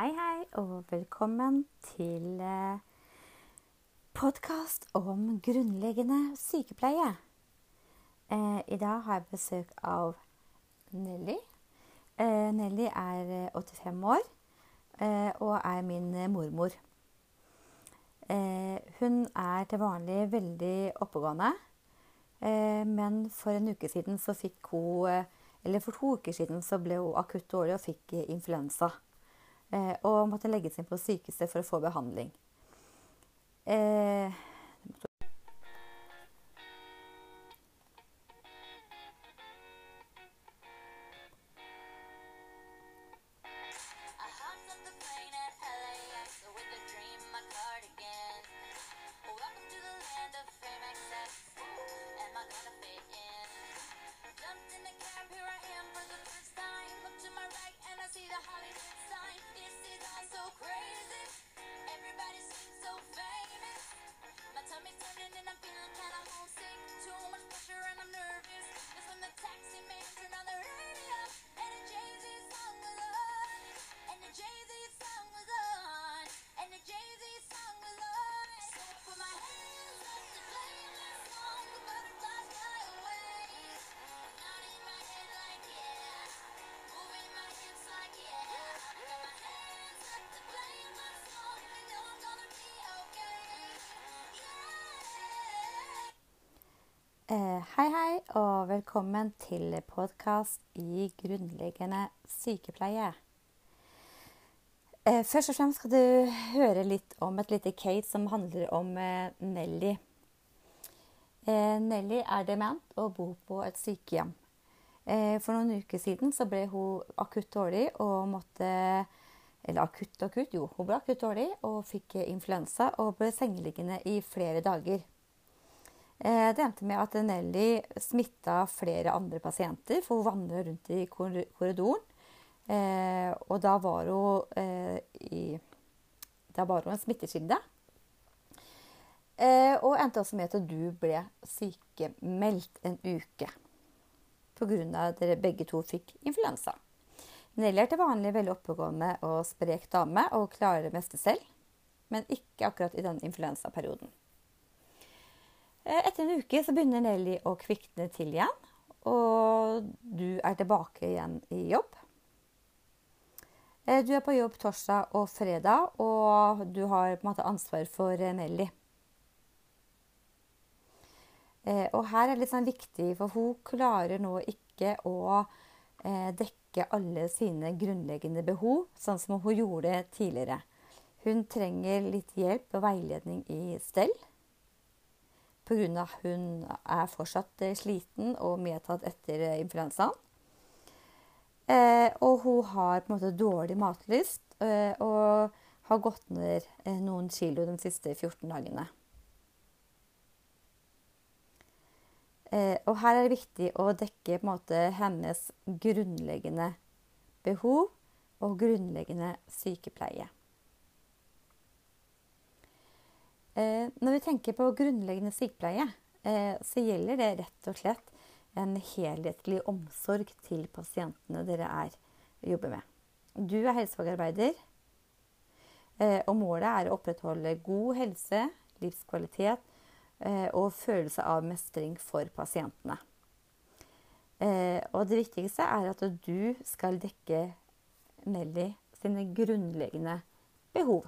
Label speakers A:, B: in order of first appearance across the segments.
A: Hei, hei, og velkommen til eh, podkast om grunnleggende sykepleie. Eh, I dag har jeg besøk av Nelly. Eh, Nelly er eh, 85 år og er min mormor. Hun er til vanlig veldig oppegående, men for en uke siden så fikk hun Eller for to uker siden så ble hun akutt dårlig og fikk influensa og måtte legges inn på sykehuset for å få behandling. Eh, hei, hei, og velkommen til podkast i grunnleggende sykepleie. Eh, først og fremst skal du høre litt om et lite case som handler om eh, Nelly. Eh, Nelly er dement og bor på et sykehjem. Eh, for noen uker siden ble hun akutt dårlig og måtte Eller akutt og akutt, jo. Hun ble akutt dårlig og fikk influensa og ble sengeliggende i flere dager. Eh, Det endte med at Nelly smitta flere andre pasienter, for hun vandra rundt i korridoren. Eh, og da var hun eh, i Da var hun en smittekilde. Og endte også med at du ble sykemeldt en uke pga. at dere begge to fikk influensa. Nelly er til vanlig veldig oppegående og sprek dame og klarer det meste selv, men ikke akkurat i denne influensaperioden. Eh, Etter en uke så begynner Nelly å kvikne til igjen, og du er tilbake igjen i jobb. Eh, Du er på jobb torsdag og fredag, og du har på en måte ansvar for eh, Nelly. Og her er det litt sånn viktig, for hun klarer nå ikke å dekke alle sine grunnleggende behov, sånn som hun gjorde tidligere. Hun trenger litt hjelp og veiledning i stell. Pga. hun er fortsatt eh, sliten og medtatt etter eh, influensaen. Eh, og hun har på en måte dårlig matlyst eh, og har gått ned eh, noen kilo de siste 14 dagene. Eh, og her er det viktig å dekke måte hennes grunnleggende behov og grunnleggende sykepleie. Eh, når vi tenker på grunnleggende sykepleie, eh, så gjelder det rett og slett en helhetlig omsorg til pasientene dere er, jobber med. Du er helsefagarbeider, eh, og målet er å opprettholde god helse, livskvalitet eh, og følelse av mestring for pasientene. Eh, og det viktigste er at du skal dekke Nelly sine grunnleggende behov.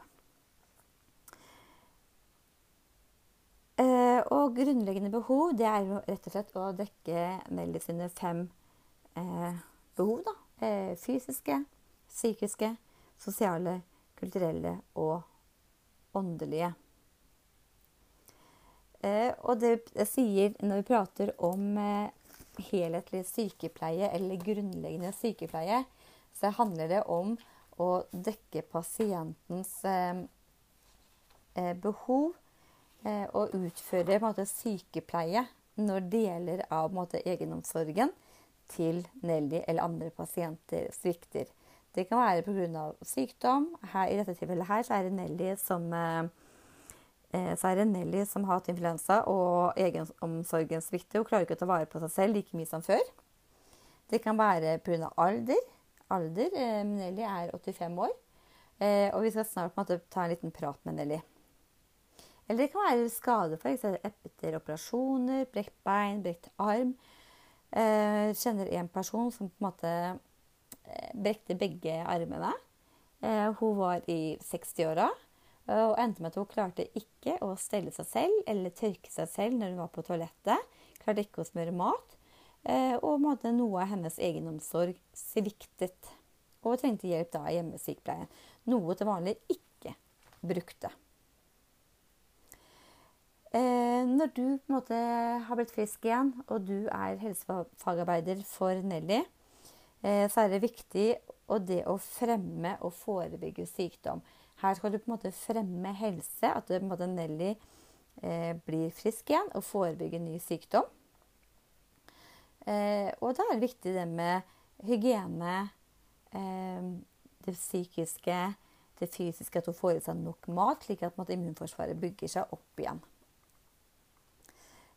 A: Og grunnleggende behov det er jo rett og slett å dekke Nelly sine fem eh, behov. Da. Eh, fysiske, psykiske, sosiale, kulturelle og åndelige. Eh, og det, jeg sier, når vi prater om eh, helhetlig sykepleie eller grunnleggende sykepleie, så handler det om å dekke pasientens eh, eh, behov eh, og utføre måte, sykepleie når deler av måte, egenomsorgen til Nelly eller andre pasienter svikter. Det kan være pga. sykdom. Her, I dette tilfellet her, så er det Nelly som eh, eh, så er det Nelly som har hatt influensa, og egenomsorgen svikter. Hun klarer ikke å ta vare på seg selv like mye som før. Det kan være pga. alder. alder. Eh, Nelly er 85 år. Eh, og vi skal snart måte, ta en liten prat med Nelly. Eller det kan være skade f.eks. etter operasjoner, brekt bein, brekt arm. Eh, kjenner en person som på en måte eh, brekte begge armene. Eh, hun var i 60-åra eh, og endte med at hun klarte ikke å stelle seg selv eller tørke seg selv når hun var på toalettet. Klarte ikke å smøre mat. Eh, på noe av hennes egenomsorg sviktet. Og trengte hjelp da av hjemmesykepleien. Noe til vanlig ikke brukte. Eh, når du på en måte har blitt frisk igjen, og du er helsefagarbeider for Nelly, eh, så er det viktig å det å fremme og forebygge sykdom. Her skal du på en måte fremme helse, at en måte, Nelly eh, blir frisk igjen og forebygger ny sykdom. Eh, og da er det viktig det med hygiene, eh, det psykiske, det fysiske, at hun får i seg nok mat, slik at måte, immunforsvaret bygger seg opp igjen.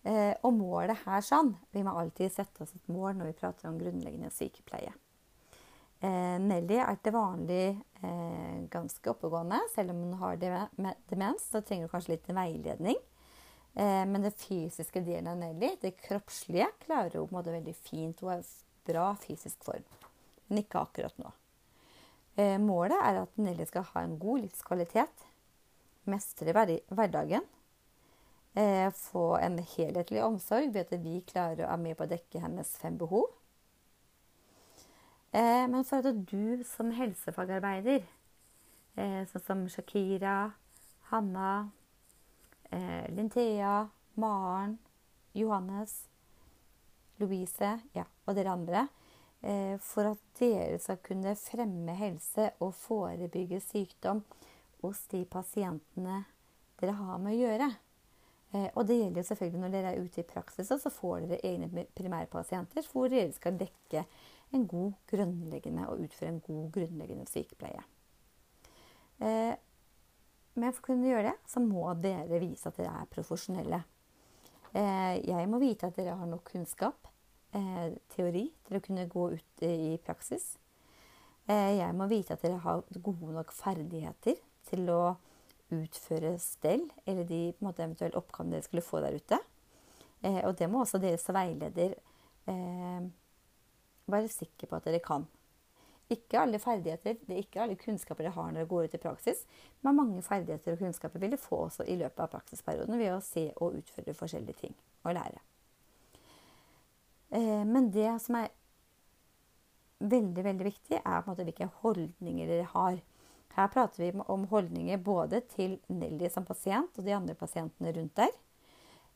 A: Eh, og målet her sånn Vi må alltid sette oss et mål når vi prater om grunnleggende sykepleie. Eh, Nelly er til vanlig eh, ganske oppegående. Selv om hun har demens, så trenger hun kanskje litt veiledning. Men det fysiske delen av Nelly, det kroppslige, klarer hun på en måte veldig fint. Hun har bra fysisk form, men ikke akkurat nå. Målet er at Nelly skal ha en god livskvalitet, mestre hverdagen eh, få en helhetlig omsorg ved at vi klarer å være med på å dekke hennes fem behov. Eh, men for at du som helsefagarbeider, eh, sånn som Shakira, Hanna, eh, Linthea, Maren, Johannes, Louise ja, og dere andre, eh, for at dere skal kunne fremme helse og forebygge sykdom hos de pasientene dere har med å gjøre. Eh, og det gjelder selvfølgelig når dere er ute i praksis, og så får dere egne primærpasienter hvor dere skal dekke en god grunnleggende og utføre en god grunnleggende sykepleie. Eh, men for å kunne gjøre det, så må dere vise at dere er profesjonelle. Eh, jeg må vite at dere har nok kunnskap, teori, til å kunne gå ut i praksis. Jeg må vite at dere har gode nok ferdigheter til å utføre stell, eller de måte, eventuelle oppgavene dere skulle få der ute. Eh, og det må også dere som veileder eh, være sikre på at dere kan. Ikke alle ferdigheter, det er ikke alle kunnskaper dere har når dere går ut i praksis, men mange ferdigheter og kunnskaper vil dere få også i løpet av praksisperioden ved å se og utføre forskjellige ting og lære. Eh, men det som er veldig, veldig viktig, er på en måte hvilke holdninger dere har. Her prater vi om holdninger både til Nelly som pasient og de andre pasientene rundt der.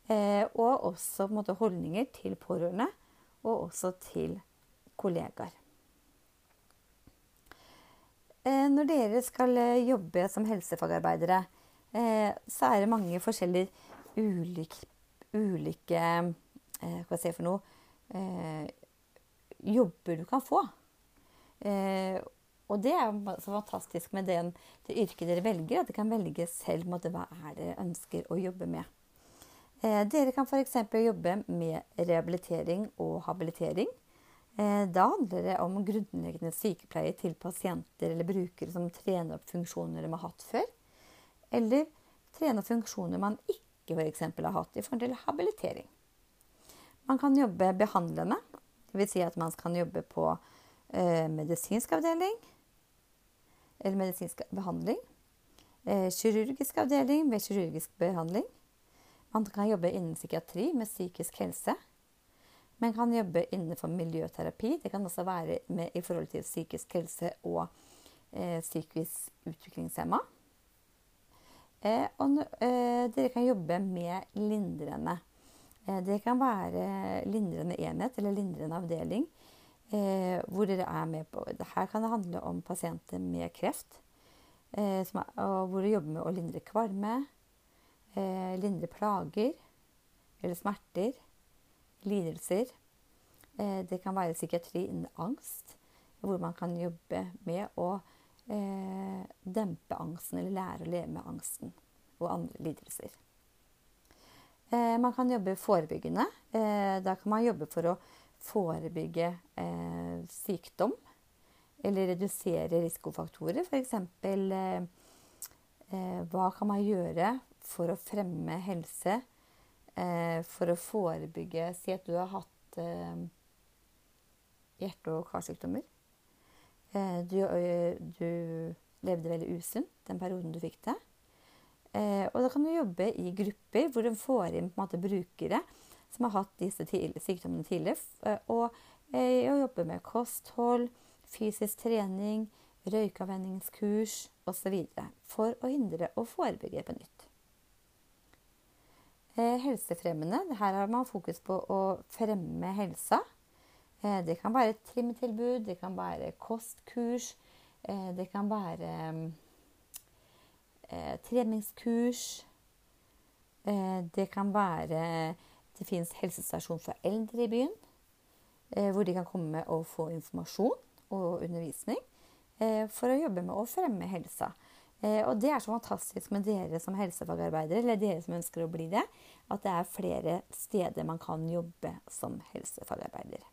A: Eh, og også måte, holdninger til pårørende, og også til kollegaer. Eh, når dere skal eh, jobbe som helsefagarbeidere, så er det mange forskjellige ulike, ulike Hva skal jeg si for noe Jobber du kan få. Og det er så fantastisk med den, det yrket dere velger, at dere kan velge selv måte, hva er dere ønsker å jobbe med. Eh, dere kan f.eks. jobbe med rehabilitering og habilitering. Eh, da handler det om grunnleggende sykepleie til pasienter eller brukere som trener opp funksjoner de har hatt før. Eller trene opp funksjoner man ikke f.eks. har hatt i forhold til habilitering. Man kan jobbe behandlende, dvs. Si at man kan jobbe på eh, medisinsk avdeling, eller medisinsk behandling. Eh, kirurgisk avdeling med kirurgisk behandling. Man kan jobbe innen psykiatri med psykisk helse. Man kan jobbe innenfor miljøterapi. Det kan også være med, i forhold til psykisk helse og eh, psykisk utviklingshemma. Eh, og eh, dere kan jobbe med lindrende. Eh, det kan være lindrende enhet eller lindrende avdeling eh, hvor dere er med på Her kan det handle om pasienter med kreft. Eh, er, og hvor dere jobber med å lindre kvalme, eh, lindre plager eller smerter, lidelser. Eh, det kan være psykiatri innen angst, hvor man kan jobbe med å eh, dempe angsten eller lære å leve med angsten og andre lidelser. Eh, man kan jobbe forebyggende. da kan man jobbe for å forebygge eh, sykdom. eller redusere risikofaktorer. F.eks. Eh, eh, hva kan man gjøre for å fremme helse, eh, for å forebygge Si at du har hatt eh, hjerte- og karsykdommer. Eh, du, du levde veldig usunt den perioden du fikk det. Eh, og da kan du jobbe i grupper hvor du får inn måte, brukere som har hatt disse sykdommene tidligere, eh, og, jeg jobber med kosthold, fysisk trening, røykavvenningskurs osv. for å hindre og forebygge på nytt. Eh, helsefremmende. Her har man fokus på å fremme helsa. Eh, det kan være trimtilbud, det kan være kostkurs, eh, det kan være eh, treningskurs. Eh, det kan være Det fins helsestasjon for eldre i byen, eh, hvor de kan komme og få informasjon og undervisning eh, for å jobbe med å fremme helsa. Eh, og det er så fantastisk med dere som helsefagarbeidere, eller dere som ønsker å bli det, at det er flere steder man kan jobbe som helsefagarbeider.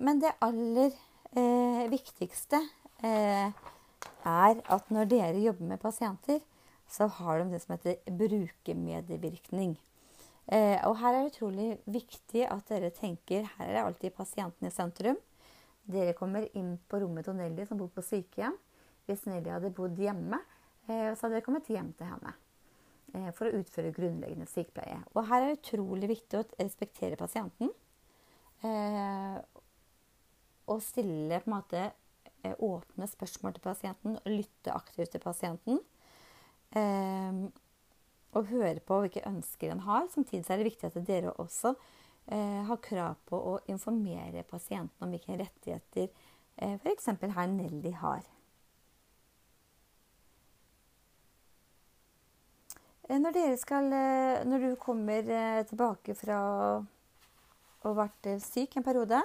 A: Men det aller viktigste er at når dere jobber med pasienter, så har de det som heter brukermedvirkning. Eh, og her er det utrolig viktig at dere tenker her er det alltid pasienten i sentrum. Dere kommer inn på rommet til Nelly som bor på sykehjem. Hvis Nelly hadde bodd hjemme, eh, så hadde dere kommet hjem til henne eh, for å utføre grunnleggende sykepleie. Og her er det utrolig viktig å respektere pasienten. Eh, og stille på en måte eh, åpne spørsmål til pasienten og lytte aktivt til pasienten. Eh, og høre på hvilke ønsker en har. Samtidig er det viktig at dere også eh, har krav på å informere pasienten om hvilke rettigheter eh, f.eks. herr Nelly har. Eh, Når, dere skal, eh, når du kommer eh, tilbake fra å ha vært syk en periode,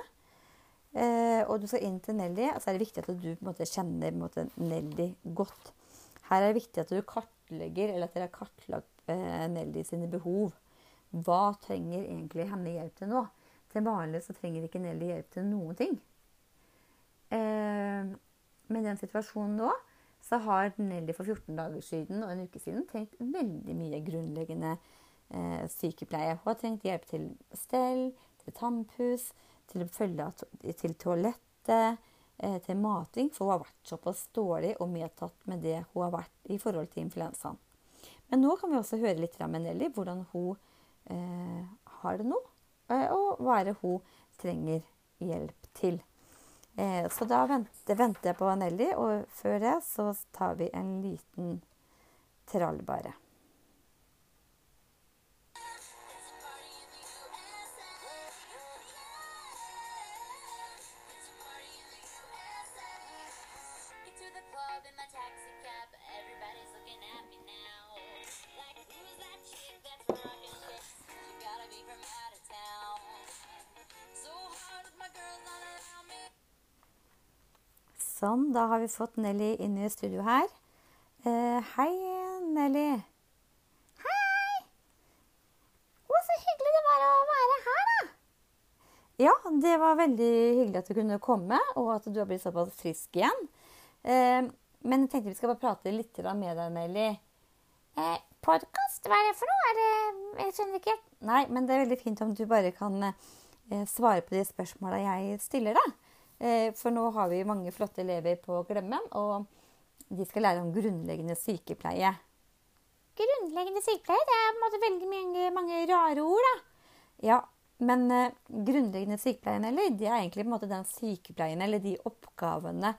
A: og du skal inn til Nelly, så er det viktig at du måte, kjenner måte, Nelly godt. Her er det viktig at du kartlegger, eller at dere har kartlagt eh, Nelly sine behov. Hva trenger egentlig henne hjelp til nå? Til vanlig så trenger ikke Nelly hjelp til noen ting. Eh, i den situasjonen nå, så har Nelly for 14 dager siden og en uke siden trengt veldig mye grunnleggende eh, sykepleie. Hun har trengt hjelp til stell, til tannpuss, til å følge til toalettet, til mating, for hun har vært såpass dårlig og medtatt med det hun har vært i forhold til influensaen. Men nå kan vi også høre litt fra Nelly hvordan hun eh, har det nå, eh, og hva er det hun trenger hjelp til. Eh, så da venter, venter jeg på Nelly, og før det så tar vi en liten trall bare. Da har vi fått Nelly inn i studio her. Eh, hei, Nelly. Hei! Å, så hyggelig det var å være her, da. Ja, det var veldig hyggelig at du kunne komme, og at du har blitt såpass frisk igjen. Eh, men jeg tenkte vi skal bare prate litt med deg, Nelly. Eh, Podkast? Hva er det for noe? Er det Jeg skjønner ikke. helt. Nei, men det er veldig fint om du bare kan eh, svare på de spørsmåla jeg stiller deg. Eh, for nå har vi mange flotte elever på Glemmen, og de skal lære om grunnleggende sykepleie. Grunnleggende sykepleie? Det er på en måte veldig mange, mange rare ord, da. Ja, men eh, grunnleggende sykepleien, eller, det er egentlig på en måte den sykepleien eller de oppgavene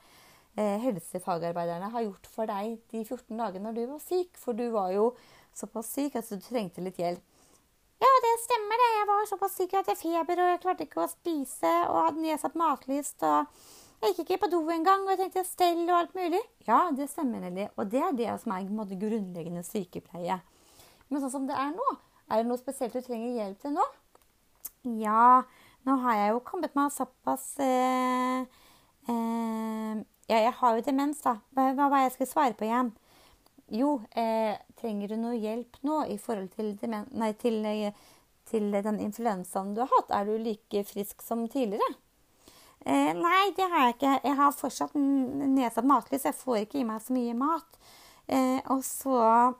A: eh, helsefagarbeiderne har gjort for deg de 14 dagene når du var syk. For du var jo såpass syk at du trengte litt hjelp. Ja, det stemmer det. Jeg var såpass syk at jeg hadde feber, og jeg klarte ikke å spise, og hadde nedsatt matlyst, og jeg gikk ikke på do engang, og jeg tenkte stell og alt mulig. Ja, det stemmer, Nelly. Og det er det som er en måte, grunnleggende sykepleie. Men sånn som det er nå, er det noe spesielt du trenger hjelp til nå? Ja, nå har jeg jo kommet meg såpass eh, eh, Ja, jeg har jo demens, da. Hva var det jeg skulle svare på igjen? Jo, eh, trenger du noe hjelp nå i forhold til, nei, til, eh, til den influensaen du har hatt? Er du like frisk som tidligere? Eh, nei, det har jeg ikke. Jeg har fortsatt nedsatt så Jeg får ikke i meg så mye mat. Eh, og så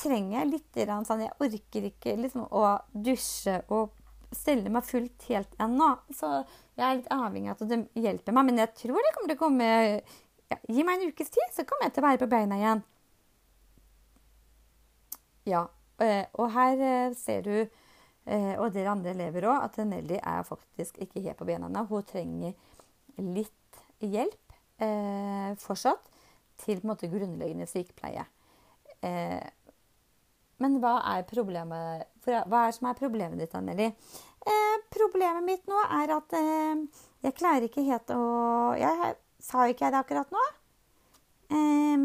A: trenger jeg litt sånn Jeg orker ikke liksom å dusje og stelle meg fullt helt ennå. Så jeg er litt avhengig av at det hjelper meg. Men jeg tror det kommer til å komme ja, Gi meg en ukes tid, så kommer jeg til å være på beina igjen. Ja. eh, Og her eh, ser du, eh, og dere andre elever òg, at Nelly er faktisk ikke helt på beina ennå. Hun trenger litt hjelp fortsatt til på en måte grunnleggende sykepleie. Men hva er problemet Hva er som er problemet ditt? Eh, problemet mitt nå er at jeg klarer ikke helt å Jeg sa ikke jeg det akkurat nå? Eh,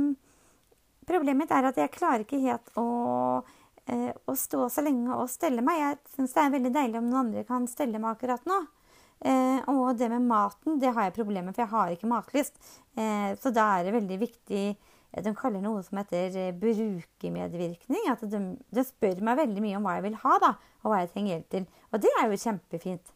A: problemet er at jeg klarer ikke helt å, eh, å stå så lenge og stelle meg. Jeg syns det er veldig deilig om noen andre kan stelle meg akkurat nå. Eh, og det med maten, det har jeg problemer med, for jeg har ikke matlyst. Eh, så da er det veldig viktig eh, De kaller noe som heter eh, brukermedvirkning. At de, de spør meg veldig mye om hva jeg vil ha, da, og hva jeg trenger hjelp til. Og det er jo kjempefint.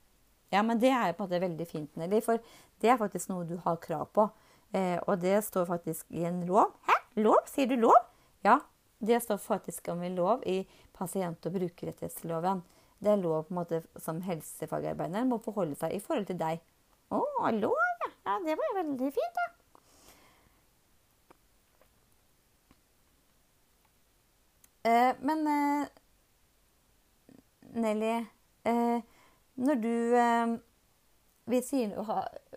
A: Ja, men det er på en måte veldig fint, Nelly, for det er faktisk noe du har krav på. Eh, og det står faktisk i en lov. Hæ? Lov? Sier du lov? Ja, det står faktisk om en lov i pasient- og brukerrettighetsloven. Det er lov på en måte som helsefagarbeider må forholde seg i forhold til deg. Å, lov, ja. ja. Det var veldig fint, da. Eh, men eh, Nelly, eh, når du eh, vi sier,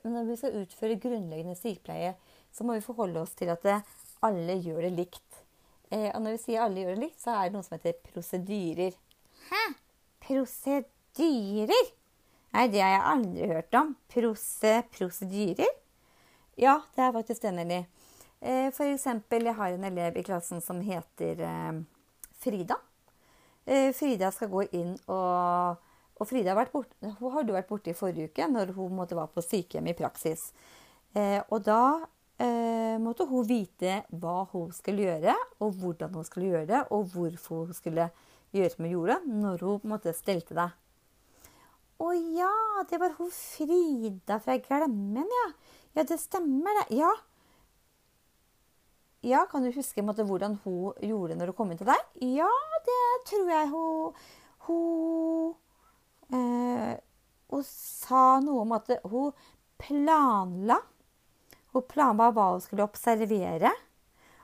A: Når vi skal utføre grunnleggende sykepleie, så må vi forholde oss til at alle gjør det likt. Eh, og når vi sier alle gjør det likt, så er det noe som heter prosedyrer. Hæ? Prosedyrer? Nei, det har jeg aldri hørt om. Prose, prosedyrer? Ja, det er faktisk Nelly. Eh, for eksempel, jeg har en elev i klassen som heter eh, Frida. Eh, Frida skal gå inn og Og Frida har, bort, har du vært borte i forrige uke, når hun måtte være på sykehjem i praksis. Eh, og da eh, måtte hun vite hva hun skulle gjøre, og hvordan hun skulle gjøre det, og hvorfor hun skulle gjøre som hun gjorde, når hun måtte stelte deg. Å ja, det var hun Frida fra Glemmen, ja. Ja, det stemmer, det. Ja. Ja, Kan du huske måte, hvordan hun gjorde det når hun kom inn til deg? Ja, det tror jeg hun Hun, eh, hun sa noe om at hun planla. Hun planla hva hun skulle observere.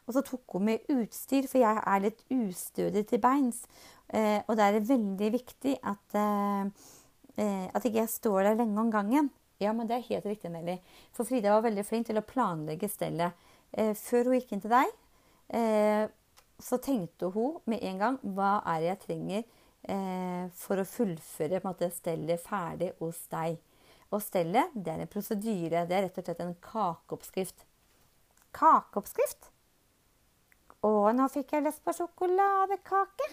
A: Og så tok hun med utstyr, for jeg er litt ustødig til beins. Eh, og da er det veldig viktig at, eh, eh, at ikke jeg står der lenge om gangen. Ja, men det er helt riktig, Nelly. For Frida var veldig flink til å planlegge stellet. Eh, før hun gikk inn til deg, eh, så tenkte hun med en gang hva er det jeg trenger for å fullføre måte, stellet ferdig hos deg. Og stellet det er en prosedyre. Det er rett og slett en kakeoppskrift. Kakeoppskrift? Å, nå fikk jeg lyst på sjokoladekake.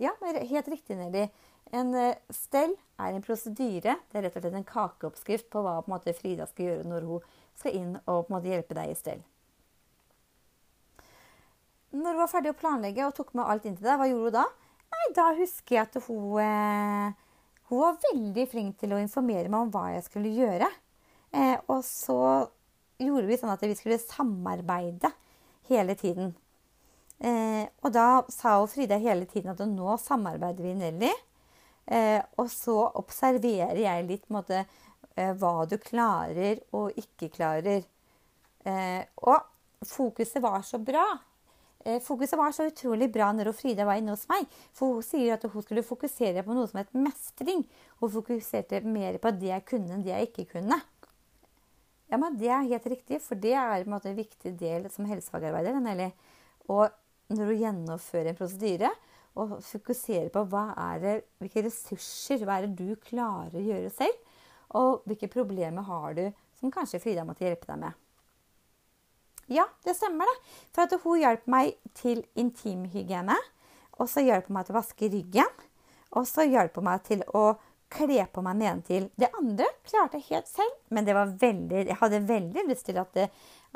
A: Ja, helt riktig, Nelly. En eh, stell er en prosedyre. Det er rett og slett en kakeoppskrift på hva på måte, Frida skal gjøre når hun skal inn og måte, hjelpe deg i stell. Når hun var ferdig å planlegge og tok med alt inn til deg, hva gjorde hun da? Da husker jeg at hun, eh, hun var veldig flink til å informere meg om hva jeg skulle gjøre. Eh, og så gjorde vi sånn at vi skulle samarbeide hele tiden. Eh, og da sa hun Frida hele tiden at nå samarbeider vi, Nelly. Og så observerer jeg litt måte, hva du klarer og ikke klarer. Og fokuset var så bra. Eh, fokuset var så utrolig bra når Frida var inne hos meg. For hun sier at hun skulle fokusere på noe som het mestring. Hun fokuserte mer på det jeg kunne enn det jeg ikke kunne. Ja, men Det er helt riktig, for det er en, måte, en viktig del som helsefagarbeider. Nelly. Og når du gjennomfører en prosedyre og fokuserer på det, hvilke ressurser hva er det du klarer å gjøre selv, og hvilke problemer har du som kanskje Frida måtte hjelpe deg med. Ja, det stemmer det. For at hun hjalp meg til intimhygiene. Og så hjalp hun meg til å vaske ryggen. Og så hjalp hun meg til å kle på meg nedentil. Det andre klarte jeg helt selv, men veldig, jeg hadde veldig lyst til at, det,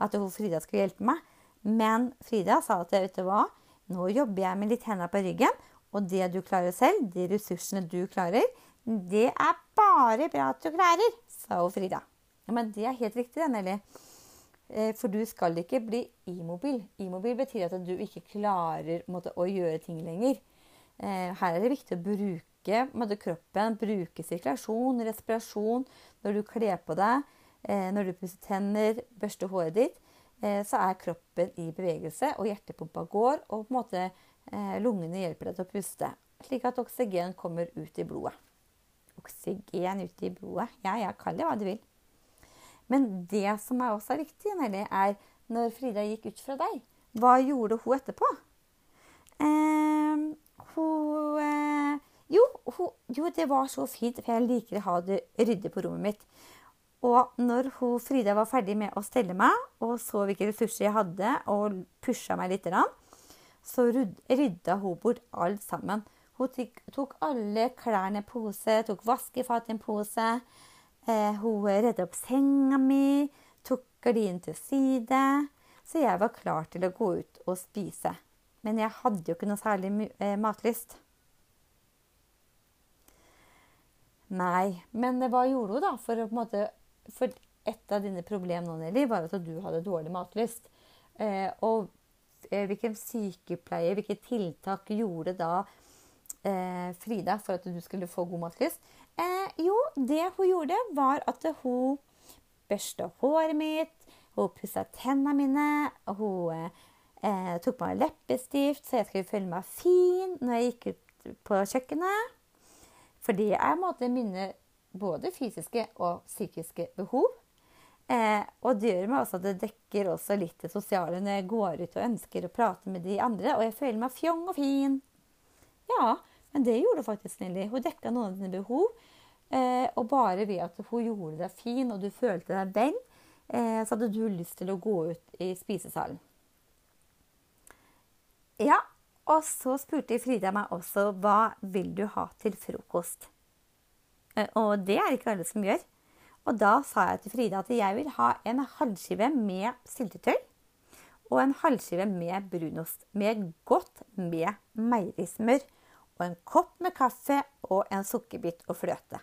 A: at hun Frida skulle hjelpe meg. Men Frida sa at vet du hva, nå jobber jeg med litt hender på ryggen, Og det du klarer selv, de ressursene du klarer, det er bare bra at du klarer, sa hun Frida. Ja, men det er helt riktig, det, Nelly. Eh, For du skal ikke bli immobil. Immobil betyr at du ikke klarer måtte, å gjøre ting lenger. Eh, Her er det viktig å bruke måtte, kroppen, bruke sirkulasjon, respirasjon når du kler på deg, eh, når du pusser tenner, børster håret ditt. Så er kroppen i bevegelse, og hjertepumpa går, og på en måte lungene hjelper deg til å puste. Slik at oksygen kommer ut i blodet. Oksygen ut i blodet. Ja, ja, kall det hva du vil. Men det som er også viktig, Nelly, er når Frida gikk ut fra deg, hva gjorde hun etterpå? Eh, hun eh, jo, hun, jo, det var så fint, for jeg liker å ha det ryddig på rommet mitt. Og når hun, Frida var ferdig med å stelle meg, og så hvilke ressurser jeg hadde, og pusha meg litt, så rydda hun bort alt sammen. Hun tok, alle klærne i pose, tok vaskefat i en pose. Eh, hun redda opp senga mi, tok gardinen til side. Så jeg var klar til å gå ut og spise. Men jeg hadde jo ikke noe særlig eh, matlyst. Nei, men hva gjorde hun da? For, måte, for et av dine problemer nå, Nelly, var at du hadde dårlig matlyst. Eh, og eh, hvilken sykepleie, hvilke tiltak gjorde da eh, Frida for at du skulle få god matlyst? Eh, jo, det hun gjorde, var at hun børsta håret mitt, hun pussa tennene mine, hun eh, tok på meg leppestift så jeg skulle føle meg fin når jeg gikk ut på kjøkkenet. For det er en måte mine både fysiske og psykiske behov. Eh, og det gjør meg også at det dekker også litt det sosiale når jeg går ut og ønsker å prate med de andre, og jeg føler meg fjong og fin. Ja, men det gjorde hun faktisk Nelly. Hun dekka noen av dine behov. Eh, og bare ved at hun gjorde deg fin, og du følte deg vel, eh, så hadde du lyst til å gå ut i spisesalen. Ja, og så spurte Frida meg også hva vil du ha til frokost. Eh, Og det er ikke alle som gjør. Og da sa jeg til Frida at jeg vil ha en halvskive med syltetøy og en halvskive med brunost. Med godt med meierismør. Og en kopp med kaffe og en sukkerbit og fløte.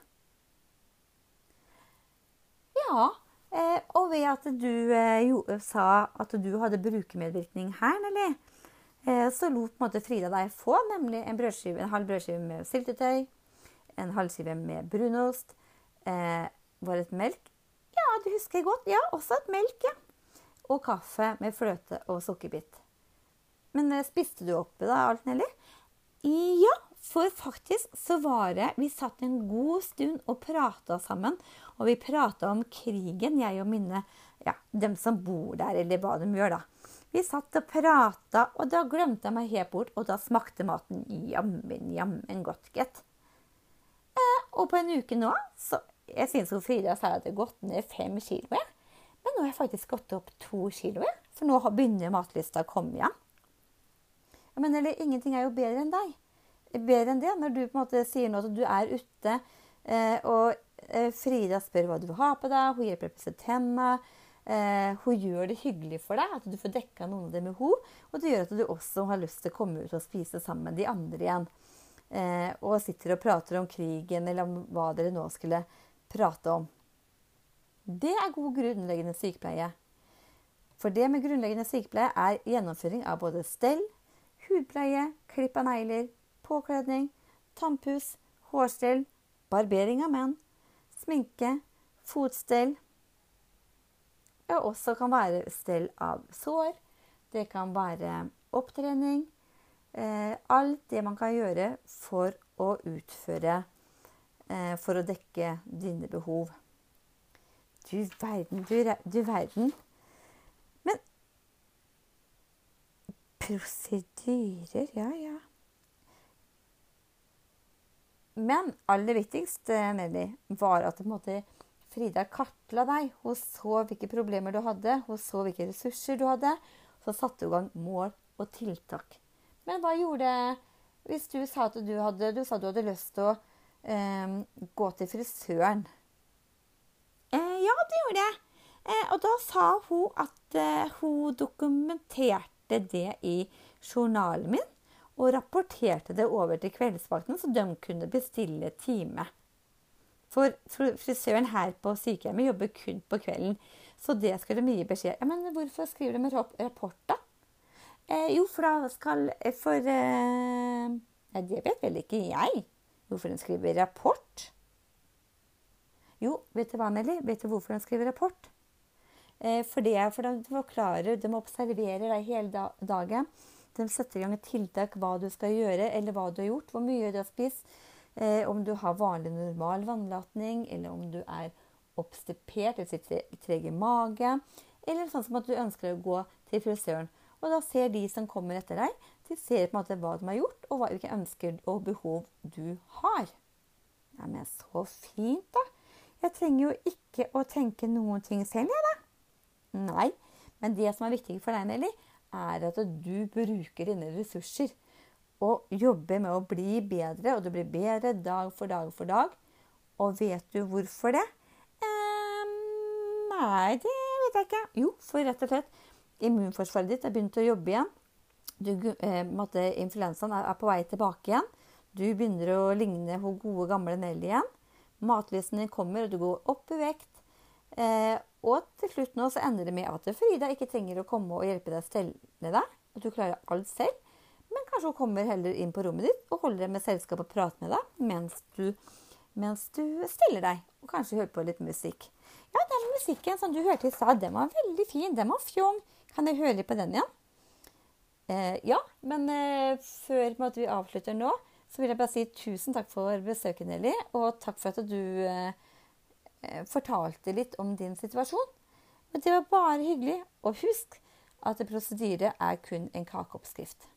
A: Ja, eh, og ved at du eh, jo, sa at du hadde brukermedvirkning her, Nelly, eh, så lot måte Frida deg få nemlig en, brødskive, en halv brødskive med syltetøy, en halv skive med brunost, eh, var et melk? Ja, du husker godt. Ja, også et melk, ja. Og kaffe med fløte og sukkerbit. Men eh, spiste du opp da alt, Nelly? Ja, for faktisk så var det Vi satt en god stund og prata sammen. Og vi prata om krigen, jeg og mine Ja, dem som bor der, eller hva de gjør, da. Vi satt og prata, og da glemte jeg meg helt bort, og da smakte maten jammen, jammen godt, gitt. Eh, og på en uke nå, så Jeg syns Frida sa jeg det gått ned fem kilo. Men nå har jeg faktisk gått opp to kilo. For nå begynner matlysta å komme igjen. Men eller, ingenting er jo bedre enn deg. Bedre enn det når du på en måte sier nå at du er ute, eh, og eh, Frida spør hva du vil ha på deg, hun hjelper deg å tenna. Eh, hun gjør det hyggelig for deg, at du får dekka noen av det med henne. Og det gjør at du også har lyst til å komme ut og spise sammen med de andre igjen. Og sitter og prater om krigen, eller om hva dere nå skulle prate om. Det er god grunnleggende sykepleie. For det med grunnleggende sykepleie er gjennomføring av både stell, hudpleie, klipp av negler, påkledning, tannpuss, hårstell, barbering av menn, sminke, fotstell. Det også kan være stell av sår. Det kan være opptrening. Eh, alt det man kan gjøre for å utføre eh, For å dekke dine behov. Du verden, du, du verden. Men prosedyrer, ja ja. Men aller viktigst, eh, Nelly, var at måte Frida kartla deg. Hun så hvilke problemer du hadde, hun så hvilke ressurser du hadde. Så satte hun i gang mål og tiltak. Men hva gjorde Hvis du sa at du hadde, du du hadde lyst til å eh, gå til frisøren eh, Ja, det gjorde jeg. Eh, og da sa hun at eh, hun dokumenterte det i journalen min. Og rapporterte det over til kveldsvakten, så de kunne bestille time. For frisøren her på sykehjemmet jobber kun på kvelden, så det skulle de gi beskjed. Ja, men hvorfor skriver de rap- rapport, da? Eh, jo, for da skal For eh, ja, Det vet vel ikke jeg. Hvorfor de skriver rapport? Jo, vet du hva, Nelly? Vet du hvorfor de skriver rapport? Eh, for det er for de forklarer, de observerer deg hele dagen. De setter i gang et tiltak hva du skal gjøre, eller hva du har gjort, hvor mye du har spist, eh, om du har vanlig normal vannlatning, eller om du er oppstipert eller sitter treg i mage, eller sånn som at du ønsker å gå til frisøren. Og da ser de som kommer etter deg, de ser på en måte hva de har gjort, og hvilke ønsker og behov du har. Ja, så fint, da. Jeg trenger jo ikke å tenke noen ting selv, jeg, da. Nei, men det som er viktig for deg, Nelly, er at du bruker dine ressurser og jobber med å bli bedre, og du blir bedre dag for dag for dag. Og vet du hvorfor det? Ehm, nei, det vet jeg ikke. Jo, for rett og slett immunforsvaret ditt har begynt å jobbe igjen. Du, eh, influensaen er, er på vei tilbake igjen. Du begynner å ligne hun gode, gamle Nelly igjen. Matlysten din kommer, og du går opp i vekt. Eh, og til slutt nå så ender det med at Frida ikke trenger å komme og hjelpe deg å stelle deg. At du klarer alt selv. Men kanskje hun kommer heller inn på rommet ditt og holder deg med selskap og prater med deg mens du, mens du stiller deg. Og kanskje hører på litt musikk. Ja, den musikken som du hørte i stad, den var veldig fin. Den var fjong. Kan jeg høre litt på den igjen? Eh, ja, men eh, før måte, vi avslutter nå, så vil jeg bare si tusen takk for besøket, Nelly. Og takk for at du eh, fortalte litt om din situasjon. Men det var bare hyggelig. Og husk at prosedyre er kun en kakeoppskrift.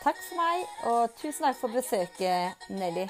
A: Takk for meg, og tusen takk for besøket, Nelly.